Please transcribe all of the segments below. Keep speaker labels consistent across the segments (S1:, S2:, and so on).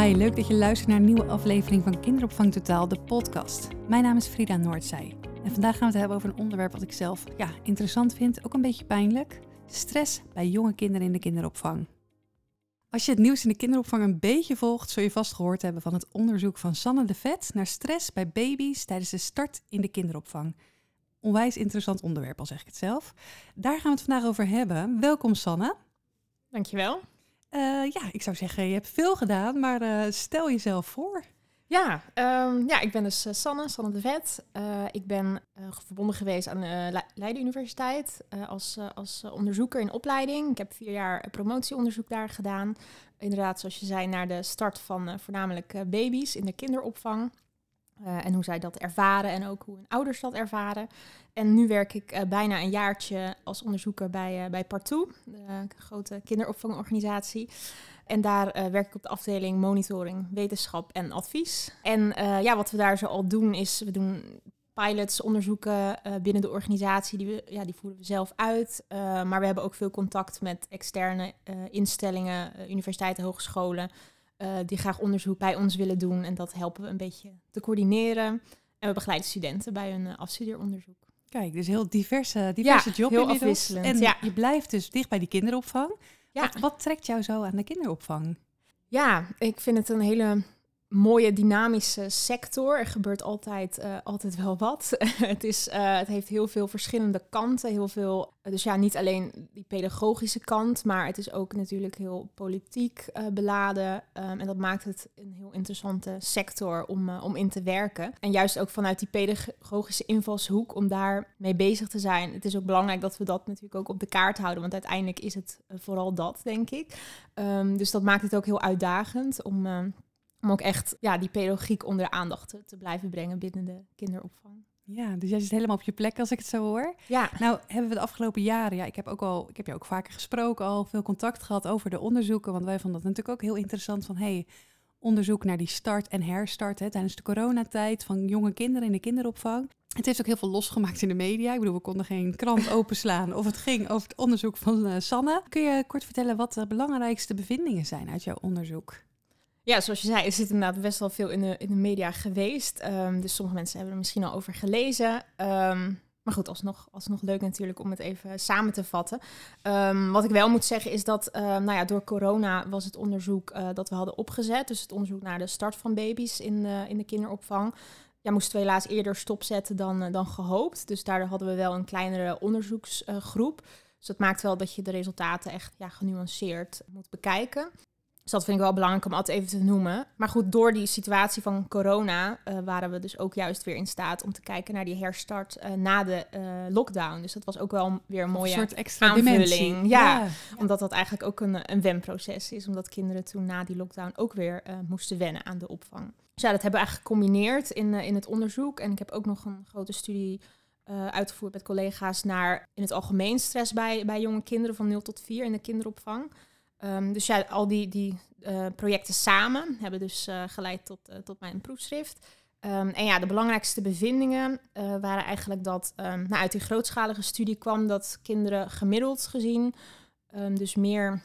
S1: Hi, leuk dat je luistert naar een nieuwe aflevering van Kinderopvang Totaal, de podcast. Mijn naam is Frida Noordzij. En vandaag gaan we het hebben over een onderwerp wat ik zelf ja, interessant vind, ook een beetje pijnlijk. Stress bij jonge kinderen in de kinderopvang. Als je het nieuws in de kinderopvang een beetje volgt, zul je vast gehoord hebben van het onderzoek van Sanne de Vet naar stress bij baby's tijdens de start in de kinderopvang. Onwijs interessant onderwerp, al zeg ik het zelf. Daar gaan we het vandaag over hebben. Welkom Sanne.
S2: Dankjewel.
S1: Uh, ja, ik zou zeggen, je hebt veel gedaan, maar uh, stel jezelf voor.
S2: Ja, um, ja, ik ben dus uh, Sanne, Sanne de Vet. ik ben verbonden geweest aan de Leiden Universiteit als, als onderzoeker in opleiding. Ik heb vier jaar promotieonderzoek daar gedaan. Inderdaad, zoals je zei, naar de start van voornamelijk baby's in de kinderopvang. Uh, en hoe zij dat ervaren en ook hoe hun ouders dat ervaren. En nu werk ik uh, bijna een jaartje als onderzoeker bij, uh, bij Partout, de grote kinderopvangorganisatie. En daar werk ik op de afdeling monitoring, wetenschap en advies. En ja, wat we daar zo al doen is, we doen pilots, onderzoeken binnen de organisatie. Die, we, ja, die voeren we zelf uit. maar we hebben ook veel contact met externe instellingen, universiteiten, hogescholen... Uh, die graag onderzoek bij ons willen doen. En dat helpen we een beetje te coördineren. En we begeleiden studenten bij hun uh, afstudeeronderzoek.
S1: Kijk, dus heel diverse, diverse ja, job
S2: heel afwisselend.
S1: En
S2: ja.
S1: je blijft dus dicht bij die kinderopvang. Ja. Wat, wat trekt jou zo aan de kinderopvang?
S2: Ja, ik vind het een hele mooie dynamische sector. Er gebeurt altijd, uh, altijd wel wat. het, is, uh, het heeft heel veel verschillende kanten. Heel veel, dus ja, niet alleen die pedagogische kant, maar het is ook natuurlijk heel politiek uh, beladen. Um, en dat maakt het een heel interessante sector om, om in te werken. En juist ook vanuit die pedagogische invalshoek om daar mee bezig te zijn. Het is ook belangrijk dat we dat natuurlijk ook op de kaart houden. Want uiteindelijk is het vooral dat, denk ik. Um, dus dat maakt het ook heel uitdagend om om ook echt ja, die pedagogiek onder aandacht te, te, blijven brengen binnen de kinderopvang.
S1: Ja, dus jij zit helemaal op je plek als ik het zo hoor.
S2: Ja.
S1: Nou hebben we de afgelopen jaren, ja, ik heb ook al, ik heb je ook vaker gesproken, al veel contact gehad over de onderzoeken, want wij vonden dat natuurlijk ook heel interessant van, hey, onderzoek naar die start en herstart hè, tijdens de coronatijd van jonge kinderen in de kinderopvang. Het heeft ook heel veel losgemaakt in de media. Ik bedoel, we konden geen krant openslaan of het ging over het onderzoek van uh, Sanne. Kun je kort vertellen wat de belangrijkste bevindingen zijn uit jouw onderzoek?
S2: Ja, zoals je zei, er zit inderdaad best wel veel in de, in de media geweest. Um, dus sommige mensen hebben er misschien al over gelezen. Um, maar goed, alsnog, alsnog leuk natuurlijk om het even samen te vatten. Um, wat ik wel moet zeggen is dat nou ja, door corona was het onderzoek uh, dat we hadden opgezet. Dus het onderzoek naar de start van baby's in de, in de kinderopvang. Ja, moesten we helaas eerder stopzetten dan, uh, dan gehoopt. Dus daardoor hadden we wel een kleinere onderzoeksgroep. Dus dat maakt wel dat je de resultaten echt ja, genuanceerd moet bekijken. Dus dat vind ik wel belangrijk om altijd even te noemen. Maar goed, door die situatie van corona uh, waren we dus ook juist weer in staat om te kijken naar die herstart uh, na de uh, lockdown. Dus dat was ook wel weer een mooie een soort extra aanvulling. Ja, ja, omdat dat eigenlijk ook een, een wenproces is. Omdat kinderen toen na die lockdown ook weer moesten wennen aan de opvang. Dus ja, dat hebben we eigenlijk gecombineerd in, in het onderzoek. En ik heb ook nog een grote studie uitgevoerd met collega's naar in het algemeen stress bij, bij jonge kinderen van 0 tot 4 in de kinderopvang. Um, dus ja, al die, die uh, projecten samen hebben dus uh, geleid tot, uh, tot mijn proefschrift. Um, en ja, de belangrijkste bevindingen waren eigenlijk dat um, nou, uit die grootschalige studie kwam dat kinderen gemiddeld gezien dus meer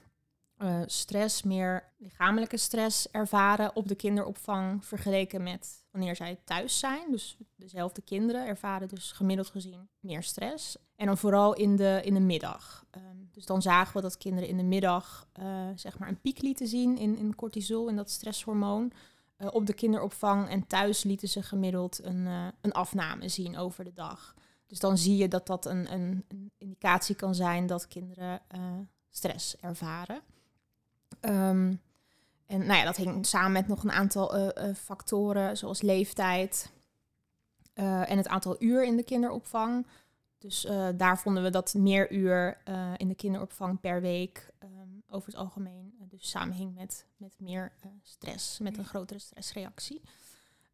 S2: stress, meer lichamelijke stress ervaren op de kinderopvang vergeleken met wanneer zij thuis zijn. Dus dezelfde kinderen ervaren dus gemiddeld gezien meer stress. En dan vooral in de, in de middag. Um, dus dan zagen we dat kinderen in de middag uh, zeg maar een piek lieten zien in, in cortisol, in dat stresshormoon. Uh, op de kinderopvang en thuis lieten ze gemiddeld een, uh, een afname zien over de dag. Dus dan zie je dat dat een, een, indicatie kan zijn dat kinderen stress ervaren. Um, en nou ja, dat hing samen met nog een aantal factoren, zoals leeftijd en het aantal uur in de kinderopvang. Dus uh, daar vonden we dat meer uur in de kinderopvang per week um, over het algemeen dus samenhing met, met meer stress, met een grotere stressreactie.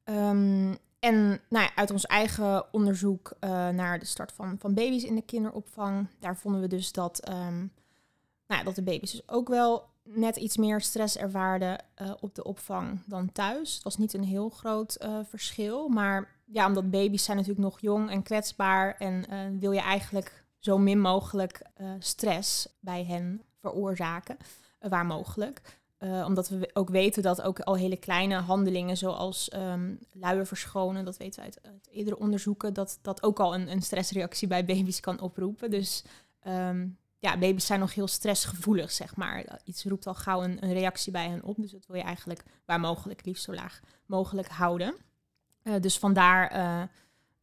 S2: Um, en nou ja, uit ons eigen onderzoek naar de start van, van baby's in de kinderopvang, daar vonden we dus dat, um, nou ja, dat de baby's dus ook wel net iets meer stress ervaarden op de opvang dan thuis. Het was niet een heel groot verschil, maar ja, omdat baby's zijn natuurlijk nog jong en kwetsbaar en uh, wil je eigenlijk zo min mogelijk stress bij hen veroorzaken, waar mogelijk. Omdat we ook weten dat ook al hele kleine handelingen, zoals um, verschonen, dat weten we uit, eerdere onderzoeken, dat dat ook al een, een stressreactie bij baby's kan oproepen. Dus um, ja, baby's zijn nog heel stressgevoelig, zeg maar. Iets roept al gauw een, een, reactie bij hen op. Dus dat wil je eigenlijk waar mogelijk liefst zo laag mogelijk houden. Uh, dus vandaar uh,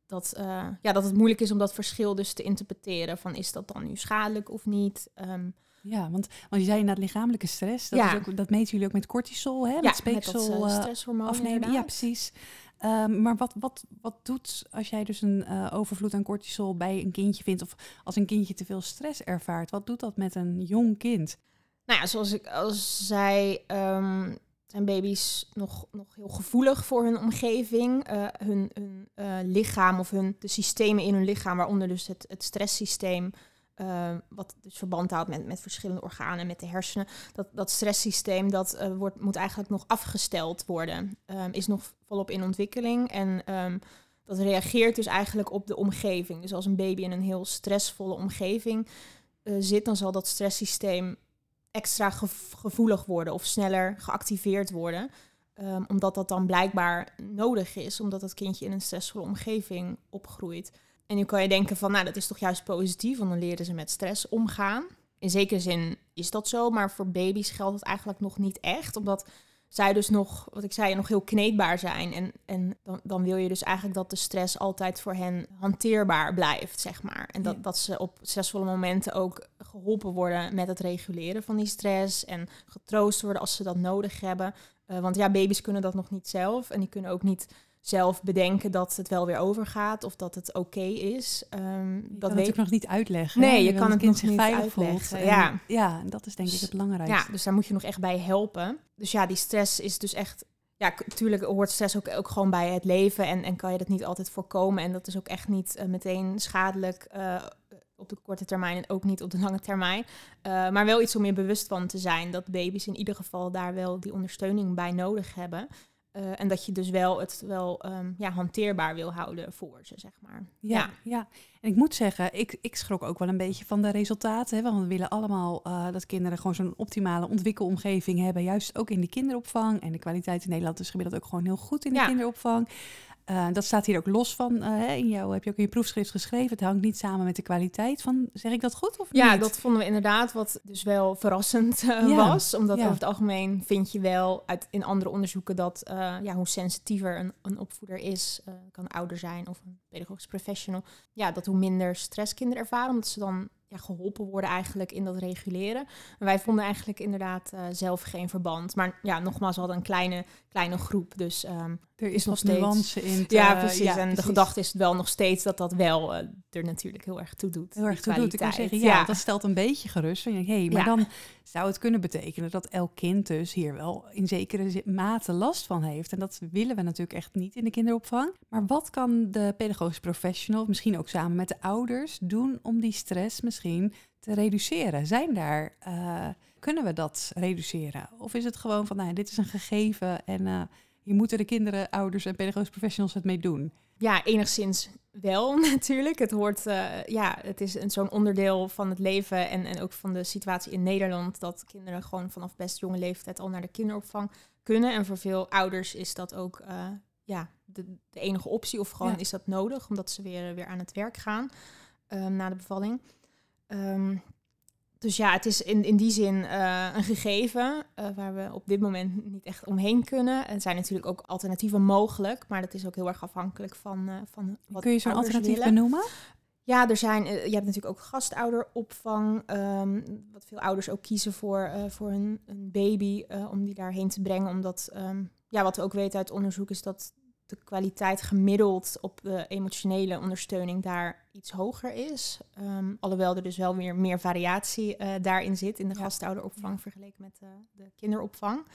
S2: dat, uh, ja, dat het moeilijk is om dat verschil dus te interpreteren. Van is dat dan nu schadelijk of niet? Um,
S1: ja, want, want je zei inderdaad lichamelijke stress. Dat, ja. is ook, dat meten jullie ook met cortisol, hè? Met
S2: ja,
S1: speeksel
S2: met dat, stresshormoon
S1: afnemen. Ja, precies. Um, maar wat, wat, wat doet als jij dus een uh, overvloed aan cortisol bij een kindje vindt, of als een kindje te veel stress ervaart, wat doet dat met een jong kind?
S2: Nou ja, zoals ik al zei, um, zijn baby's nog, nog heel gevoelig voor hun omgeving, uh, hun, hun uh, lichaam of hun, de systemen in hun lichaam, waaronder dus het, het stresssysteem. Uh, wat dus verband houdt met, met verschillende organen, met de hersenen. Dat, dat stresssysteem dat, uh, wordt, moet eigenlijk nog afgesteld worden. Um, is nog volop in ontwikkeling. En um, dat reageert dus eigenlijk op de omgeving. Dus als een baby in een heel stressvolle omgeving uh, zit, dan zal dat stresssysteem extra gev gevoelig worden of sneller geactiveerd worden. Omdat dat dan blijkbaar nodig is, omdat het kindje in een stressvolle omgeving opgroeit. En nu kan je denken van, nou, dat is toch juist positief, want dan leren ze met stress omgaan. In zekere zin is dat zo, maar voor baby's geldt het eigenlijk nog niet echt, omdat zij dus nog, wat ik zei, nog heel kneedbaar zijn. En, en dan, dan wil je dus eigenlijk dat de stress altijd voor hen hanteerbaar blijft, zeg maar. En dat, ja. dat ze op stressvolle momenten ook geholpen worden met het reguleren van die stress en getroost worden als ze dat nodig hebben. Uh, want ja, baby's kunnen dat nog niet zelf en die kunnen ook niet zelf bedenken dat het wel weer overgaat of dat het oké okay is. Um, dat
S1: weet ik nog niet uitleggen.
S2: Nee, je,
S1: je
S2: kan het
S1: kind
S2: nog
S1: zich veilig
S2: uitleggen.
S1: voelt.
S2: Ja.
S1: En, ja, dat is denk ik het belangrijkste.
S2: Ja, dus daar moet je nog echt bij helpen. Dus ja, die stress is dus echt. Ja, natuurlijk hoort stress ook, ook gewoon bij het leven en, en kan je dat niet altijd voorkomen. En dat is ook echt niet uh, meteen schadelijk uh, op de korte termijn en ook niet op de lange termijn. Uh, maar wel iets om je bewust van te zijn dat baby's in ieder geval daar wel die ondersteuning bij nodig hebben. Uh, en dat je dus wel het wel um, ja, hanteerbaar wil houden voor ze, zeg maar.
S1: Ja, ja. ja. En ik moet zeggen, ik, ik schrok ook wel een beetje van de resultaten. Hè, want we willen allemaal uh, dat kinderen gewoon zo'n optimale ontwikkelomgeving hebben. Juist ook in de kinderopvang. En de kwaliteit in Nederland is gemiddeld ook gewoon heel goed in de
S2: Ja.
S1: kinderopvang. Uh, dat staat hier ook los van. Uh, in jou heb je ook in je proefschrift geschreven. Het hangt niet samen met de kwaliteit van. Zeg ik dat goed of
S2: Ja,
S1: niet?
S2: dat vonden we inderdaad wat dus wel verrassend uh,
S1: Ja,
S2: was. Omdat
S1: ja.
S2: over het algemeen vind je wel uit in andere onderzoeken dat ja, hoe sensitiever een, een opvoeder is, kan ouder zijn of een pedagogisch professional, ja, dat hoe minder stress kinderen ervaren, omdat ze dan ja, geholpen worden eigenlijk in dat reguleren. En wij vonden eigenlijk inderdaad uh, zelf geen verband. Maar ja, nogmaals, we hadden een kleine, kleine groep, dus um,
S1: er is,
S2: nog steeds-
S1: nuance in. te-
S2: ja, precies.
S1: ja,
S2: en de gedachte is wel nog steeds dat dat wel uh, er natuurlijk heel erg toe doet.
S1: heel erg toe doet. Ik kan zeggen, ja, dat stelt een beetje gerust. Van, hé, hey, maar
S2: Ja.
S1: dan zou het kunnen betekenen dat elk kind dus hier wel in zekere mate last van heeft. En dat willen we natuurlijk echt niet in de kinderopvang. Maar wat kan de pedagogisch professional, misschien ook samen met de ouders, doen om die stress misschien te reduceren? Zijn daar, eh, kunnen we dat reduceren? Of is het gewoon van, nou, dit is een gegeven en eh, hier moeten de kinderen, ouders en pedagogisch professionals het mee doen?
S2: Ja, enigszins wel natuurlijk. Het hoort, uh, ja, het is een, zo'n onderdeel van het leven en, en ook van de situatie in Nederland dat kinderen gewoon vanaf best jonge leeftijd al naar de kinderopvang kunnen. En voor veel ouders is dat ook uh, ja, de, de, enige optie of gewoon
S1: Ja.
S2: is dat nodig omdat ze weer, weer aan het werk gaan um, na de bevalling. Um, dus ja, het is in, in die zin uh, een gegeven uh, waar we op dit moment niet echt omheen kunnen. Er zijn natuurlijk ook alternatieven mogelijk, maar dat is ook heel erg afhankelijk van, uh, van wat
S1: Kun je zo'n alternatief
S2: willen.
S1: benoemen?
S2: Ja, er zijn, je hebt natuurlijk ook gastouderopvang, um, wat veel ouders ook kiezen voor, voor hun, hun baby, om die daarheen te brengen. Omdat, um, ja, wat we ook weten uit onderzoek is dat de kwaliteit gemiddeld op de emotionele ondersteuning daar iets hoger is. Um, alhoewel er dus wel weer meer variatie uh, daarin zit in de
S1: Ja.
S2: gastouderopvang vergeleken met uh, de kinderopvang.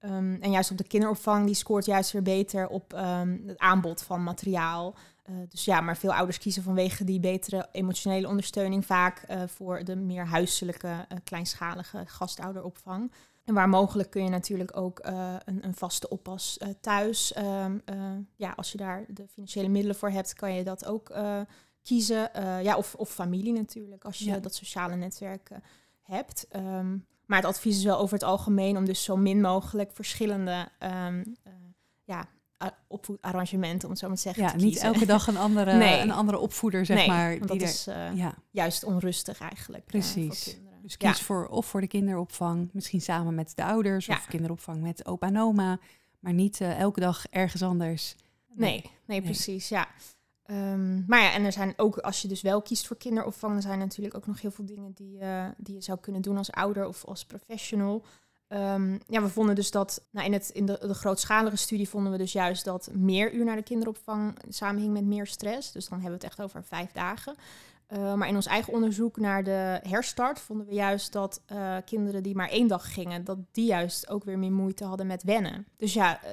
S2: Um, en juist op de kinderopvang, die scoort juist weer beter op um, het aanbod van materiaal. Uh, dus ja, maar veel ouders kiezen vanwege die betere emotionele ondersteuning vaak uh, voor de meer huiselijke, kleinschalige gastouderopvang. En waar mogelijk kun je natuurlijk ook uh, een, een, vaste oppas uh, thuis. Um, uh, ja, als je daar de financiële middelen voor hebt, kan je dat ook kiezen. Ja, of, of familie natuurlijk, als je
S1: Ja.
S2: dat sociale netwerk hebt. Ehm, maar het advies is wel over het algemeen om dus zo min mogelijk verschillende um, ja, opvoedarrangementen, om het zo maar te zeggen.
S1: Ja,
S2: te
S1: niet elke dag een andere,
S2: Nee.
S1: een andere opvoeder, zeg
S2: Nee,
S1: maar. die
S2: dat
S1: er-
S2: is eh,
S1: ja,
S2: juist onrustig eigenlijk. eh,
S1: Precies. Dus
S2: Ja.
S1: kies voor of voor de kinderopvang, misschien samen met de ouders,
S2: Ja.
S1: of kinderopvang met opa en oma, maar niet eh, elke dag ergens anders.
S2: Nee, nee,
S1: Nee.
S2: precies, ja. Ehm, maar ja, en er zijn ook, als je dus wel kiest voor kinderopvang, er zijn natuurlijk ook nog heel veel dingen die, eh, die je zou kunnen doen als ouder of als professional. Ehm, ja, we vonden dus dat, nou in, het, in de, de grootschalige studie vonden we dus juist dat meer uur naar de kinderopvang samenhing met meer stress. Dus dan hebben we het echt over vijf dagen. Uh, maar in ons eigen onderzoek naar de herstart vonden we juist dat uh, kinderen die maar één dag gingen, dat die juist ook weer meer moeite hadden met wennen. Dus ja, uh,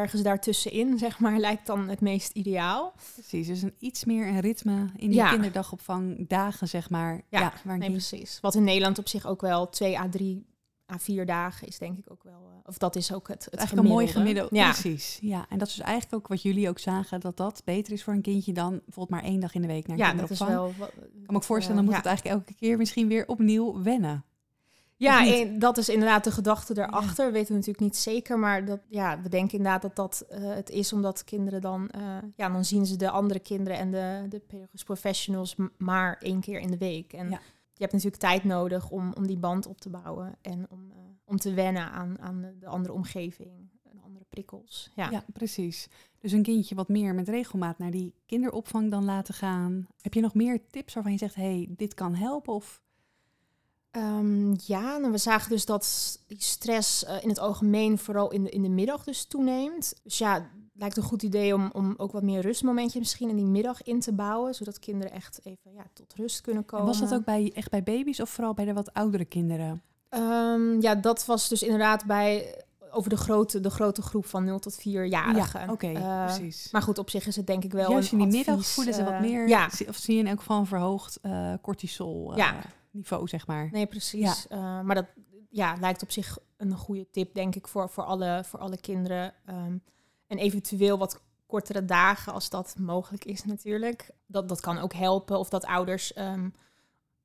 S2: ergens daartussenin, zeg maar, lijkt dan het meest ideaal.
S1: Precies, dus een iets meer een ritme in die
S2: Ja.
S1: kinderdagopvang dagen, zeg maar.
S2: Ja, Nee, precies. Wat in Nederland op zich ook wel 2 à 3 à 4 dagen is, denk ik ook wel. eh, Of dat is ook het, het
S1: eigenlijk een mooi
S2: gemiddelde. Ja,
S1: Precies. Ja, en dat is dus eigenlijk ook wat jullie ook zagen, dat dat beter is voor een kindje dan bijvoorbeeld maar één dag in de week naar een
S2: ja dat is
S1: kinderopvang.
S2: wel. wat-
S1: Ik kan me ook voorstellen, dan moet
S2: eh,
S1: het eigenlijk elke keer misschien weer opnieuw wennen.
S2: Ja, en dat is inderdaad de gedachte erachter. Weten we natuurlijk niet zeker, maar dat, ja, we denken inderdaad dat dat eh, het is omdat kinderen dan, eh, ja, dan zien ze de andere kinderen en de, de pedagogisch professionals maar één keer in de week. En
S1: Ja.
S2: Je hebt natuurlijk tijd nodig om, om die band op te bouwen en om, eh, om te wennen aan, aan de, de andere omgeving en andere prikkels. Ja.
S1: Ja. precies. Dus een kindje wat meer met regelmaat naar die kinderopvang dan laten gaan. Heb je nog meer tips waarvan je zegt, hey, dit kan helpen? Of
S2: Ehm, ja, nou, we zagen dus dat die stress eh, in het algemeen vooral in de, in de middag dus toeneemt. Dus ja, lijkt een goed idee om, om ook wat meer rustmomentje misschien in die middag in te bouwen, zodat kinderen echt even ja, tot rust kunnen
S1: en
S2: komen.
S1: was dat ook bij, echt bij baby's of vooral bij de wat oudere kinderen?
S2: Ehm, ja, dat was dus inderdaad bij over de grote, de grote groep van 0 tot 4-jarigen.
S1: Ja, oké,
S2: Eh,
S1: precies.
S2: Maar goed, op zich is het denk ik wel
S1: Juist in die middag voelen ze wat
S2: eh,
S1: meer,
S2: Ja,
S1: of zie je in elk geval een verhoogd eh, cortisol
S2: Ja.
S1: niveau, zeg maar.
S2: Nee, precies. Maar dat ja, lijkt op zich een goede tip, denk ik, voor, voor, alle, voor alle kinderen. Ehm, en eventueel wat kortere dagen, als dat mogelijk is natuurlijk. Dat, dat kan ook helpen. Of dat ouders, ehm,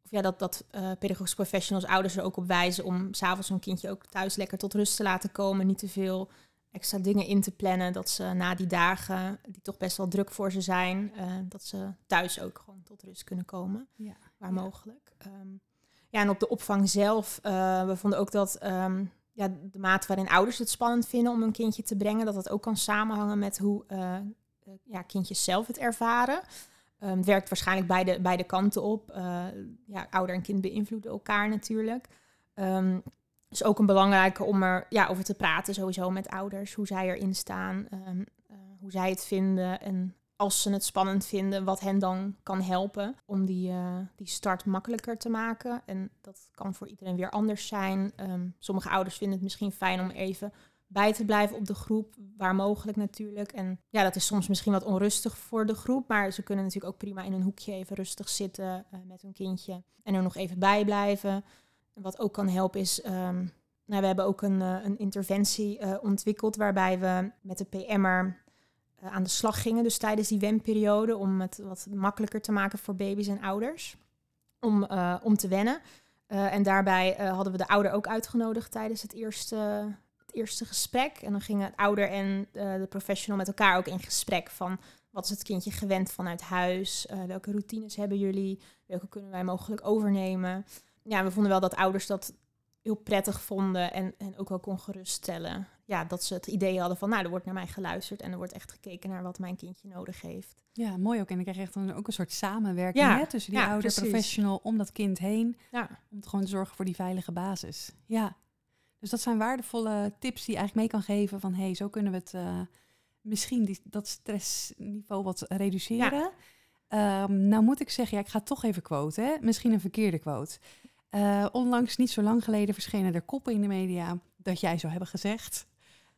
S2: of ja, dat, dat eh pedagogisch professionals ouders er ook op wijzen om s'avonds een kindje ook thuis lekker tot rust te laten komen. Niet te veel extra dingen in te plannen. Dat ze na die dagen, die toch best wel druk voor ze zijn, eh, dat ze thuis ook gewoon tot rust kunnen komen
S1: Ja.
S2: waar
S1: Ja.
S2: mogelijk. Ehm, ja, en op de opvang zelf, eh, we vonden ook dat ehm, ja, de mate waarin ouders het spannend vinden om een kindje te brengen, dat dat ook kan samenhangen met hoe eh, eh, ja, kindjes zelf het ervaren. Ehm, het werkt waarschijnlijk beide, beide kanten op. Eh, ja, ouder en kind beïnvloeden elkaar natuurlijk. Ehm is ook een belangrijke om er ja, over te praten, sowieso met ouders, hoe zij erin staan, ehm, eh, hoe zij het vinden en als ze het spannend vinden, wat hen dan kan helpen om die, eh, die start makkelijker te maken. En dat kan voor iedereen weer anders zijn. Ehm, sommige ouders vinden het misschien fijn om even bij te blijven op de groep, waar mogelijk natuurlijk. En ja, dat is soms misschien wat onrustig voor de groep, maar ze kunnen natuurlijk ook prima in een hoekje even rustig zitten eh, met hun kindje en er nog even bij blijven. En wat ook kan helpen is, ehm, nou, we hebben ook een, eh, een interventie ontwikkeld waarbij we met de PM'er aan de slag gingen. Dus tijdens die wenperiode om het wat makkelijker te maken voor baby's en ouders. Om, eh, om te wennen. Eh, en daarbij eh, hadden we de ouder ook uitgenodigd tijdens het eerste, het eerste gesprek. En dan gingen het ouder en eh, de professional met elkaar ook in gesprek van wat is het kindje gewend vanuit huis? Eh, welke routines hebben jullie? Welke kunnen wij mogelijk overnemen? Ja, we vonden wel dat ouders dat heel prettig vonden en, en ook wel kon geruststellen. Ja, dat ze het idee hadden van, nou, er wordt naar mij geluisterd en er wordt echt gekeken naar wat mijn kindje nodig heeft.
S1: Ja, mooi ook. En dan krijg je echt dan ook een soort samenwerking
S2: Ja,
S1: hè, tussen die
S2: ja,
S1: ouder
S2: precies.
S1: professional om dat kind heen.
S2: Ja,
S1: Om te gewoon te zorgen voor die veilige basis. Ja. Dus dat zijn waardevolle tips die je eigenlijk mee kan geven van hey, zo kunnen we het eh, misschien die, dat stressniveau wat reduceren. Ehm, nou moet ik zeggen, ja, ik ga toch even quoten. Hè? Misschien een verkeerde quote. Eh, onlangs, niet zo lang geleden, verschenen er koppen in de media dat jij zou hebben gezegd.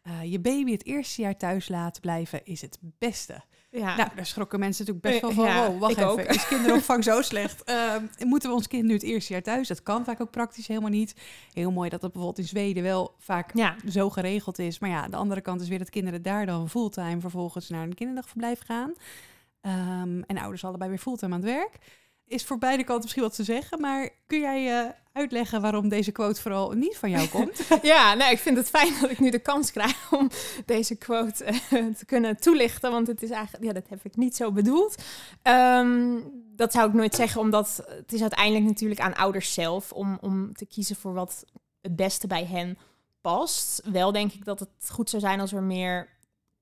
S1: eh, je baby het eerste jaar thuis laten blijven is het beste.
S2: ja.
S1: Nou, daar schrokken mensen natuurlijk best wel van.
S2: Ja,
S1: wow, wacht even,
S2: ook.
S1: is kinderopvang zo slecht? Ehm, moeten we ons kind nu het eerste jaar thuis? Dat kan vaak ook praktisch helemaal niet. Heel mooi dat dat bijvoorbeeld in Zweden wel vaak
S2: ja.
S1: zo geregeld is. Maar ja, de andere kant is weer dat kinderen daar dan fulltime vervolgens naar een kinderdagverblijf gaan. Ehm, en ouders allebei weer fulltime aan het werk. Is voor beide kanten misschien wat te zeggen, maar kun jij uh, uitleggen waarom deze quote vooral niet van jou komt?
S2: ja, nou, ik vind het fijn dat ik nu de kans krijg om deze quote uh, te kunnen toelichten, want het is eigenlijk, ja, dat heb ik niet zo bedoeld. Um, dat zou ik nooit zeggen, omdat het is uiteindelijk natuurlijk aan ouders zelf om, om te kiezen voor wat het beste bij hen past. Wel denk ik dat het goed zou zijn als er meer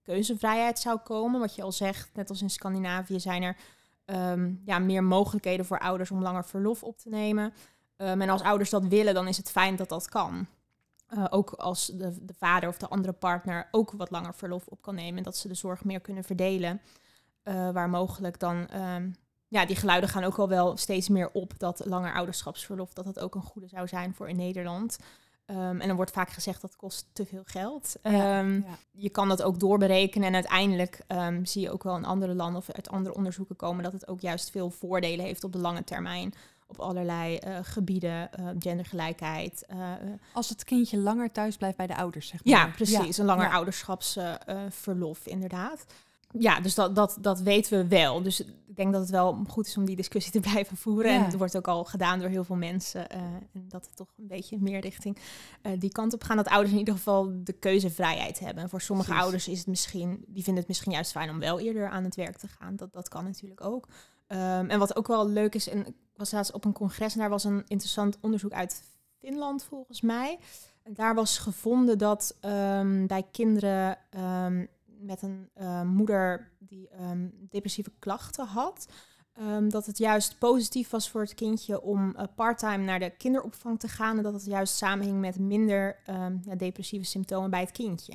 S2: keuzevrijheid zou komen. Wat je al zegt, net als in Scandinavië zijn er um, ja, meer mogelijkheden voor ouders om langer verlof op te nemen. Um, en als ouders dat willen, dan is het fijn dat dat kan. Uh, ook als de, de, vader of de andere partner ook wat langer verlof op kan nemen. En dat ze de zorg meer kunnen verdelen. Uh, waar mogelijk dan. Um, ja, die geluiden gaan ook al wel steeds meer op dat langer ouderschapsverlof. dat dat ook een goede zou zijn voor in Nederland. Um, en dan wordt vaak gezegd dat kost te veel geld. Um, ja. Je kan dat ook doorberekenen en uiteindelijk um, zie je ook wel in andere landen of uit andere onderzoeken komen dat het ook juist veel voordelen heeft op de lange termijn. Op allerlei uh, gebieden, uh, gendergelijkheid. Uh,
S1: Als het kindje langer thuis blijft bij de ouders, zeg maar.
S2: Ja, precies. Een langer ouderschapsverlof, inderdaad ja, dus dat, dat, dat weten we wel. Dus ik denk dat het wel goed is om die discussie te blijven voeren. Ja. En het wordt ook al gedaan door heel veel mensen. Uh, en dat het toch een beetje meer richting uh, die kant op gaan. Dat ouders in ieder geval de keuzevrijheid hebben. En voor sommige Precies. ouders is het misschien, die vinden het misschien juist fijn om wel eerder aan het werk te gaan. Dat, dat kan natuurlijk ook. Um, en wat ook wel leuk is, en ik was laatst op een congres en daar was een interessant onderzoek uit Finland volgens mij. En daar was gevonden dat um, bij kinderen um, met een uh, moeder die um, depressieve klachten had. Um, dat het juist positief was voor het kindje om uh, parttime naar de kinderopvang te gaan. En dat het juist samenhing met minder um, ja, depressieve symptomen bij het kindje.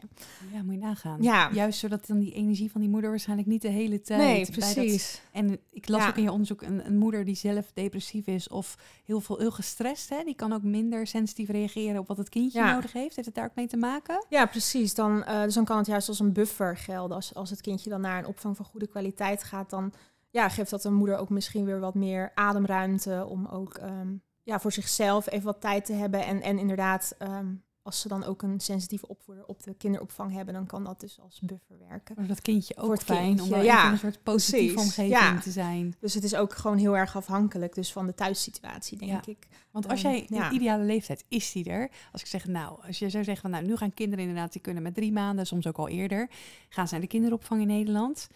S1: Ja, moet je nagaan. Ja. Juist zodat dan die energie van die moeder waarschijnlijk niet de hele tijd.
S2: Nee, precies.
S1: Dat, en ik las ja. ook in je onderzoek een, een, moeder die zelf depressief is of heel veel heel gestrest. Hè, die kan ook minder sensitief reageren op wat het kindje ja. nodig heeft. Heeft het daar ook mee te maken?
S2: Ja, precies. Dan, uh, dus dan kan het juist als een buffer gelden. Als, als het kindje dan naar een opvang van goede kwaliteit gaat, dan ja, geeft dat een moeder ook misschien weer wat meer ademruimte om ook um, ja, voor zichzelf even wat tijd te hebben. En, en inderdaad, um, als ze dan ook een sensitieve opvoeder op de kinderopvang hebben, dan kan dat dus als buffer werken.
S1: Maar dat kindje ook voor het fijn, kindje. om ja, een soort positieve Precies. omgeving
S2: ja.
S1: te zijn.
S2: Dus het is ook gewoon heel erg afhankelijk dus van de thuissituatie, denk
S1: ja.
S2: ik.
S1: Want als jij um, de ideale leeftijd, is die er? Als ik zeg, nou, als je zou zeggen van, nou, nu gaan kinderen inderdaad, die kunnen met drie maanden, soms ook al eerder, gaan ze naar de kinderopvang in Nederland.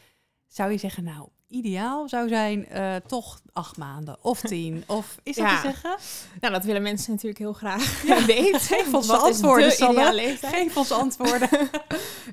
S1: Zou je zeggen, nou, ideaal zou zijn uh, toch acht maanden of tien? Of is dat
S2: ja.
S1: te zeggen?
S2: Nou, dat willen mensen natuurlijk heel graag ja. weten.
S1: Geef ons antwoorden, Sanne. Geef ons antwoorden.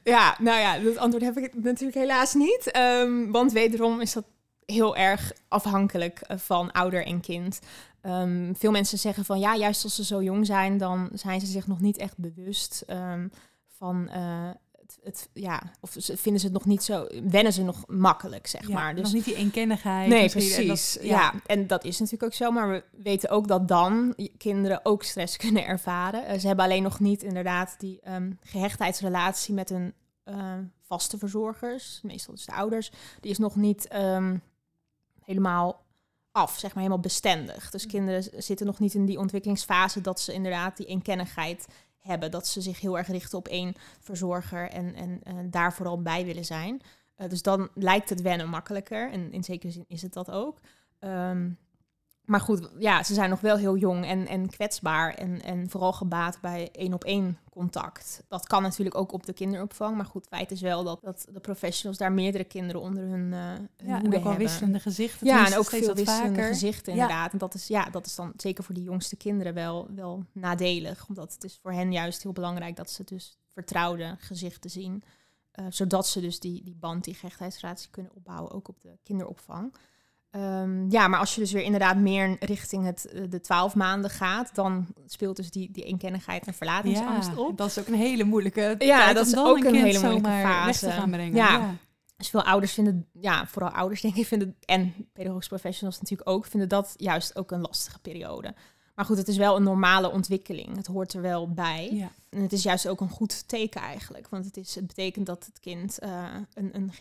S2: ja, nou ja, dat antwoord heb ik natuurlijk helaas niet. Um, want wederom is dat heel erg afhankelijk van ouder en kind. Um, veel mensen zeggen van ja, juist als ze zo jong zijn, dan zijn ze zich nog niet echt bewust um, van uh, het, het, ja, of ze vinden ze het nog niet zo, wennen ze nog makkelijk, zeg
S1: ja,
S2: maar.
S1: Dus nog niet die eenkennigheid.
S2: Nee, precies. En dat, ja. ja. en dat is natuurlijk ook zo, maar we weten ook dat dan kinderen ook stress kunnen ervaren. Uh, ze hebben alleen nog niet inderdaad die um, gehechtheidsrelatie met hun uh, vaste verzorgers, meestal dus de ouders, die is nog niet um, helemaal af, zeg maar helemaal bestendig. Dus kinderen zitten nog niet in die ontwikkelingsfase dat ze inderdaad die eenkennigheid hebben. Dat ze zich heel erg richten op één verzorger en, en, daar vooral bij willen zijn. Uh, dus dan lijkt het wennen makkelijker. En in zekere zin is het dat ook. Um, maar goed, ja, ze zijn nog wel heel jong en, en kwetsbaar. En, en vooral gebaat bij één op één contact. Dat kan natuurlijk ook op de kinderopvang. Maar goed, feit is wel dat, dat de professionals daar meerdere kinderen onder hun, uh, hun
S1: ja, en ook wel wisselende gezichten.
S2: Ja, en ook veel wisselende vaker. gezichten inderdaad. Ja. En dat is, ja, dat is dan zeker voor die jongste kinderen wel, wel nadelig. Omdat het is voor hen juist heel belangrijk dat ze dus vertrouwde gezichten zien. Uh, zodat ze dus die, die band, die gehechtheidsrelatie kunnen opbouwen, ook op de kinderopvang. Um, ja, maar als je dus weer inderdaad meer richting het, de twaalf maanden gaat, dan speelt dus die, die eenkennigheid en verlatingsangst
S1: ja,
S2: op.
S1: Dat is ook een hele moeilijke
S2: Ja, dat is ook een,
S1: een
S2: hele moeilijke fase.
S1: Gaan brengen.
S2: Ja. ja. Dus veel ouders vinden, ja, vooral ouders denk ik, vinden, en pedagogische professionals natuurlijk ook, vinden dat juist ook een lastige periode. Maar goed, het is wel een normale ontwikkeling. Het hoort er wel bij.
S1: Ja.
S2: En het is juist ook een goed teken eigenlijk. Want het, is, het betekent dat het kind uh, een, een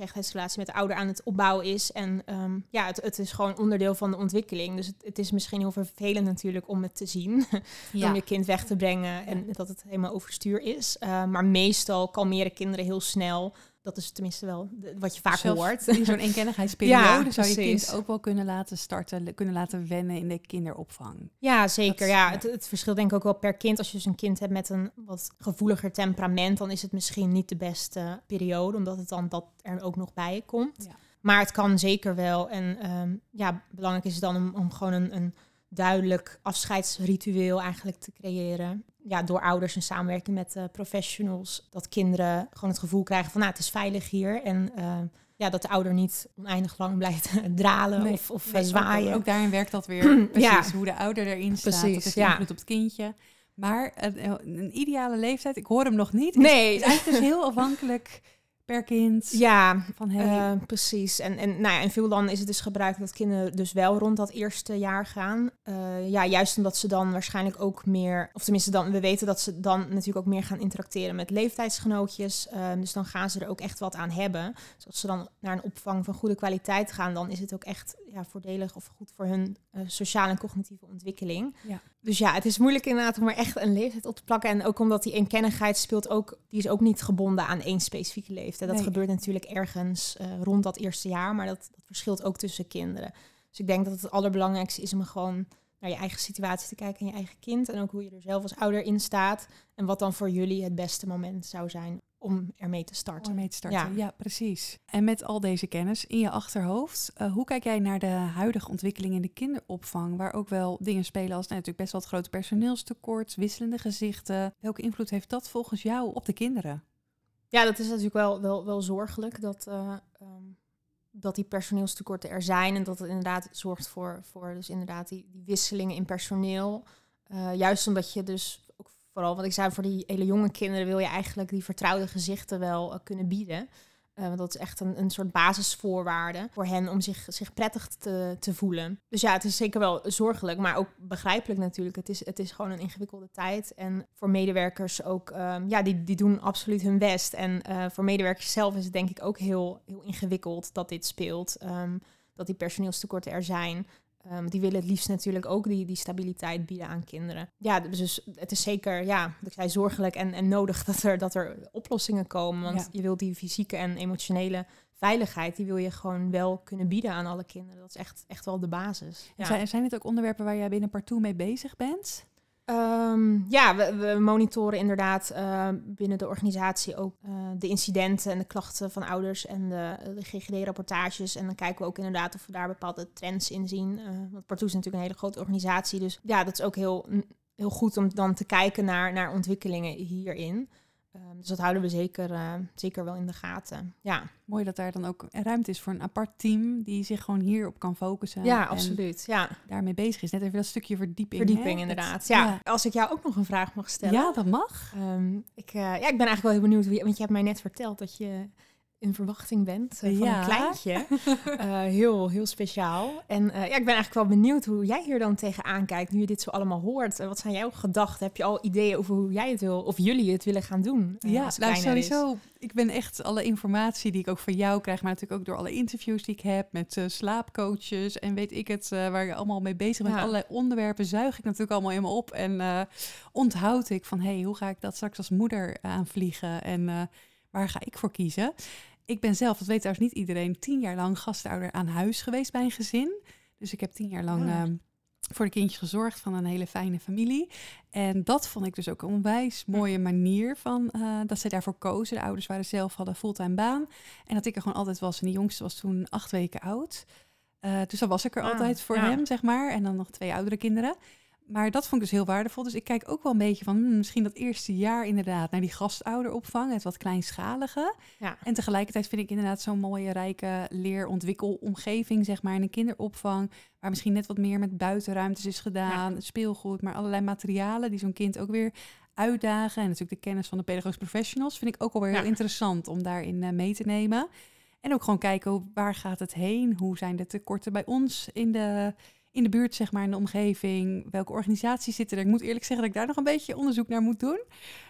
S2: met de ouder aan het opbouwen is. En um, ja, het, het is gewoon onderdeel van de ontwikkeling. Dus het, het is misschien heel vervelend natuurlijk om het te zien. Ja. om je kind weg te brengen en dat het helemaal overstuur is. Uh, maar meestal kalmeren kinderen heel snel dat is tenminste wel de- wat je vaak hoort.
S1: In zo'n eenkennigheidsperiode
S2: Ja,
S1: zou je kind ook wel kunnen laten starten, kunnen laten wennen in de kinderopvang.
S2: Ja, zeker.
S1: Dat-
S2: ja,
S1: ja.
S2: Het, het verschilt denk ik ook wel per kind. Als je dus een kind hebt met een wat gevoeliger temperament, dan is het misschien niet de beste periode, omdat het dan dat er ook nog bij komt.
S1: Ja.
S2: Maar het kan zeker wel. En ehm, ja, belangrijk is het dan om, om gewoon een, een duidelijk afscheidsritueel eigenlijk te creëren. Ja, door ouders in samenwerking met eh, professionals. Dat kinderen gewoon het gevoel krijgen van, nou, het is veilig hier. En eh, ja, dat de ouder niet oneindig lang blijft dralen
S1: Nee,
S2: of, of
S1: Nee,
S2: eh, zwaaien.
S1: Ook, ook daarin werkt dat weer precies,
S2: Ja.
S1: hoe de ouder erin staat.
S2: Precies,
S1: dat heeft
S2: ja.
S1: invloed op het kindje. Maar een, een ideale leeftijd, ik hoor hem nog niet.
S2: Nee.
S1: Is, is eigenlijk dus heel afhankelijk per kind.
S2: Ja,
S1: Van
S2: Eh, precies. En, en nou ja, in veel landen is het dus gebruikt dat kinderen dus wel rond dat eerste jaar gaan. Eh, ja, juist omdat ze dan waarschijnlijk ook meer, of tenminste dan, we weten dat ze dan natuurlijk ook meer gaan interacteren met leeftijdsgenootjes. Eh, dus dan gaan ze er ook echt wat aan hebben. Dus als ze dan naar een opvang van goede kwaliteit gaan, dan is het ook echt ja, voordelig of goed voor hun eh, sociale en cognitieve ontwikkeling.
S1: Ja.
S2: Dus ja, het is moeilijk inderdaad om er echt een leeftijd op te plakken. En ook omdat die eenkennigheid speelt ook, die is ook niet gebonden aan één specifieke leeftijd. Dat
S1: Nee.
S2: gebeurt natuurlijk ergens eh, rond dat eerste jaar, maar dat, dat verschilt ook tussen kinderen. Dus ik denk dat het allerbelangrijkste is om gewoon naar je eigen situatie te kijken en je eigen kind. En ook hoe je er zelf als ouder in staat. En wat dan voor jullie het beste moment zou zijn om ermee te starten.
S1: om mee te starten. Ja.
S2: Ja.
S1: precies. En met al deze kennis in je achterhoofd, eh, hoe kijk jij naar de huidige ontwikkeling in de kinderopvang, waar ook wel dingen spelen als nou, natuurlijk best wel het grote personeelstekort, wisselende gezichten. Welke invloed heeft dat volgens jou op de kinderen?
S2: Ja, dat is natuurlijk wel, wel, wel zorgelijk dat, eh, ehm, dat die personeelstekorten er zijn. En dat het inderdaad zorgt voor, voor dus inderdaad die, die wisselingen in personeel. Eh, juist omdat je dus vooral, wat ik zei, voor die hele jonge kinderen wil je eigenlijk die vertrouwde gezichten wel eh, kunnen bieden. Eh, want dat is echt een, een soort basisvoorwaarde voor hen om zich, zich prettig te, te voelen. Dus ja, het is zeker wel zorgelijk, maar ook begrijpelijk natuurlijk. Het is, het is gewoon een ingewikkelde tijd. En voor medewerkers ook, ehm, ja, die, die doen absoluut hun best. En eh, voor medewerkers zelf is het denk ik ook heel, heel ingewikkeld dat dit speelt. Ehm, dat die personeelstekorten er zijn. Ehm, die willen het liefst natuurlijk ook die, die stabiliteit bieden aan kinderen. Ja, dus het is zeker, ja, ik zei, zorgelijk en, en nodig dat er, dat er oplossingen komen. Want
S1: Ja.
S2: je wilt die fysieke en emotionele veiligheid, die wil je gewoon wel kunnen bieden aan alle kinderen. Dat is echt, echt wel de basis. Ja.
S1: Zijn, zijn dit ook onderwerpen waar jij binnen Partout mee bezig bent?
S2: Ehm, ja, we, monitoren inderdaad eh, binnen de organisatie ook eh, de incidenten en de klachten van ouders en de, GGD-rapportages. En dan kijken we ook inderdaad of we daar bepaalde trends in zien. Eh, want is natuurlijk een hele grote organisatie. Dus ja, dat is ook heel, heel goed om dan te kijken naar, naar ontwikkelingen hierin. Ehm, dus dat houden we zeker, eh, zeker wel in de gaten. Ja,
S1: Mooi dat daar dan ook ruimte is voor een apart team die zich gewoon hierop kan focussen.
S2: ja absoluut. Ja,
S1: daarmee bezig is. Net even dat stukje verdieping.
S2: verdieping
S1: hè?
S2: inderdaad. Ja. als ik jou ook nog een vraag mag stellen.
S1: ja, dat mag.
S2: Ehm, ik, eh, ja, ik ben eigenlijk wel heel benieuwd, want je hebt mij net verteld dat je in verwachting bent eh, van
S1: Ja.
S2: een kleintje. Eh, heel, heel speciaal. En eh, ja, ik ben eigenlijk wel benieuwd hoe jij hier dan tegenaan kijkt, nu je dit zo allemaal hoort. Wat zijn jouw gedachten? Heb je al ideeën over hoe jij het wil, of jullie het willen gaan doen?
S1: Ja, nou
S2: is?
S1: sowieso. Ik ben echt alle informatie die ik ook van jou krijg, maar natuurlijk ook door alle interviews die ik heb met slaapcoaches en weet ik het, waar je allemaal mee bezig bent.
S2: Ja.
S1: Allerlei onderwerpen zuig ik natuurlijk allemaal in me op en onthoud ik van, hey, hoe ga ik dat straks als moeder aanvliegen en waar ga ik voor kiezen? Ik ben zelf, dat weet trouwens niet iedereen, tien jaar lang gastouder aan huis geweest bij een gezin. Dus ik heb tien jaar lang
S2: Ah.
S1: ehm, voor de kindjes gezorgd van een hele fijne familie. En dat vond ik dus ook een onwijs mooie manier van eh, dat ze daarvoor kozen. De ouders waren zelf, hadden fulltime baan. En dat ik er gewoon altijd was. En de jongste was toen acht weken oud. Eh, dus dan was ik er
S2: Ah,
S1: altijd voor
S2: ja.
S1: hem, zeg maar. En dan nog twee oudere kinderen. Maar dat vond ik dus heel waardevol. Dus ik kijk ook wel een beetje van hmm, misschien dat eerste jaar inderdaad naar die gastouderopvang, het wat kleinschalige.
S2: Ja.
S1: En tegelijkertijd vind ik inderdaad zo'n mooie, rijke leer-ontwikkelomgeving, zeg maar, in een kinderopvang. Waar misschien net wat meer met buitenruimtes is gedaan, speelgoed, maar allerlei materialen die zo'n kind ook weer uitdagen. En natuurlijk de kennis van de pedagogisch professionals vind ik ook alweer
S2: Ja.
S1: heel interessant om daarin eh, mee te nemen. En ook gewoon kijken hoe, waar gaat het heen? Hoe zijn de tekorten bij ons in de, in de buurt, zeg maar, in de omgeving? Welke organisaties zitten er? Ik moet eerlijk zeggen dat ik daar nog een beetje onderzoek naar moet doen.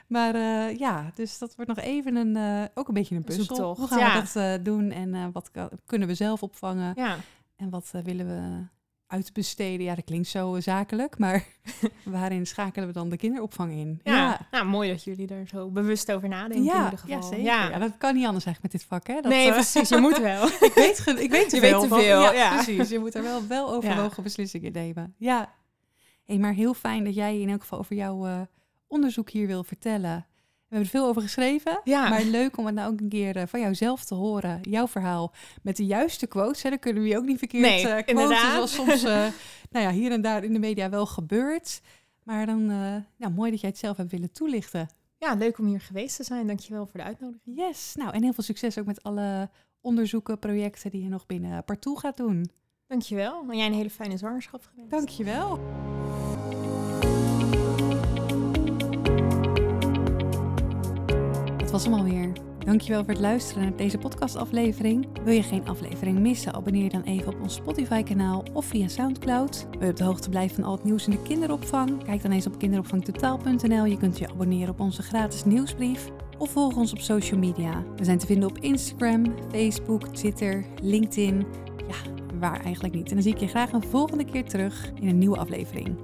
S1: Maar eh, ja, dus dat wordt nog even een, eh, ook een beetje een puzzel. Hoe gaan
S2: ja.
S1: we dat eh, doen en wat kunnen we zelf opvangen?
S2: Ja.
S1: En wat willen we uitbesteden. Ja, dat klinkt zo zakelijk, maar waarin schakelen we dan de kinderopvang in?
S2: Ja, Nou, mooi dat jullie er zo bewust over nadenken
S1: ja,
S2: in ieder geval.
S1: Ja, zeker. Ja. dat kan niet anders eigenlijk met dit vak, hè? Dat,
S2: nee,
S1: uh,
S2: precies. Je moet wel.
S1: ik weet, ik weet te
S2: Je
S1: veel.
S2: weet te
S1: van-
S2: veel,
S1: ja,
S2: ja.
S1: precies. Je moet er wel, wel overwogen beslissingen nemen. Ja. Hey, maar heel fijn dat jij in elk geval over jouw eh, onderzoek hier wil vertellen. We hebben er veel over geschreven,
S2: Ja.
S1: maar leuk om het nou ook een keer eh, van jouzelf te horen. Jouw verhaal met de juiste quotes. Hè. Dan kunnen we je ook niet verkeerd
S2: Nee,
S1: eh, quoten,
S2: inderdaad.
S1: zoals soms eh, nou ja, hier en daar in de media wel gebeurt. Maar dan, eh, nou, mooi dat jij het zelf hebt willen toelichten.
S2: ja, leuk om hier geweest te zijn. Dankjewel voor de uitnodiging.
S1: Yes, nou en heel veel succes ook met alle onderzoeken, projecten die je nog binnen Partout gaat doen.
S2: Dankjewel. En jij een hele fijne zwangerschap gewenst.
S1: Dankjewel. Was hem alweer. Dankjewel voor het luisteren naar deze podcastaflevering. Wil je geen aflevering missen? Abonneer je dan even op ons Spotify-kanaal of via Soundcloud. Wil je op de hoogte blijven van al het nieuws in de kinderopvang? Kijk dan eens op kinderopvangtotaal.nl. Je kunt je abonneren op onze gratis nieuwsbrief. Of volg ons op social media. We zijn te vinden op Instagram, Facebook, Twitter, LinkedIn. Ja, waar eigenlijk niet. En dan zie ik je graag een volgende keer terug in een nieuwe aflevering.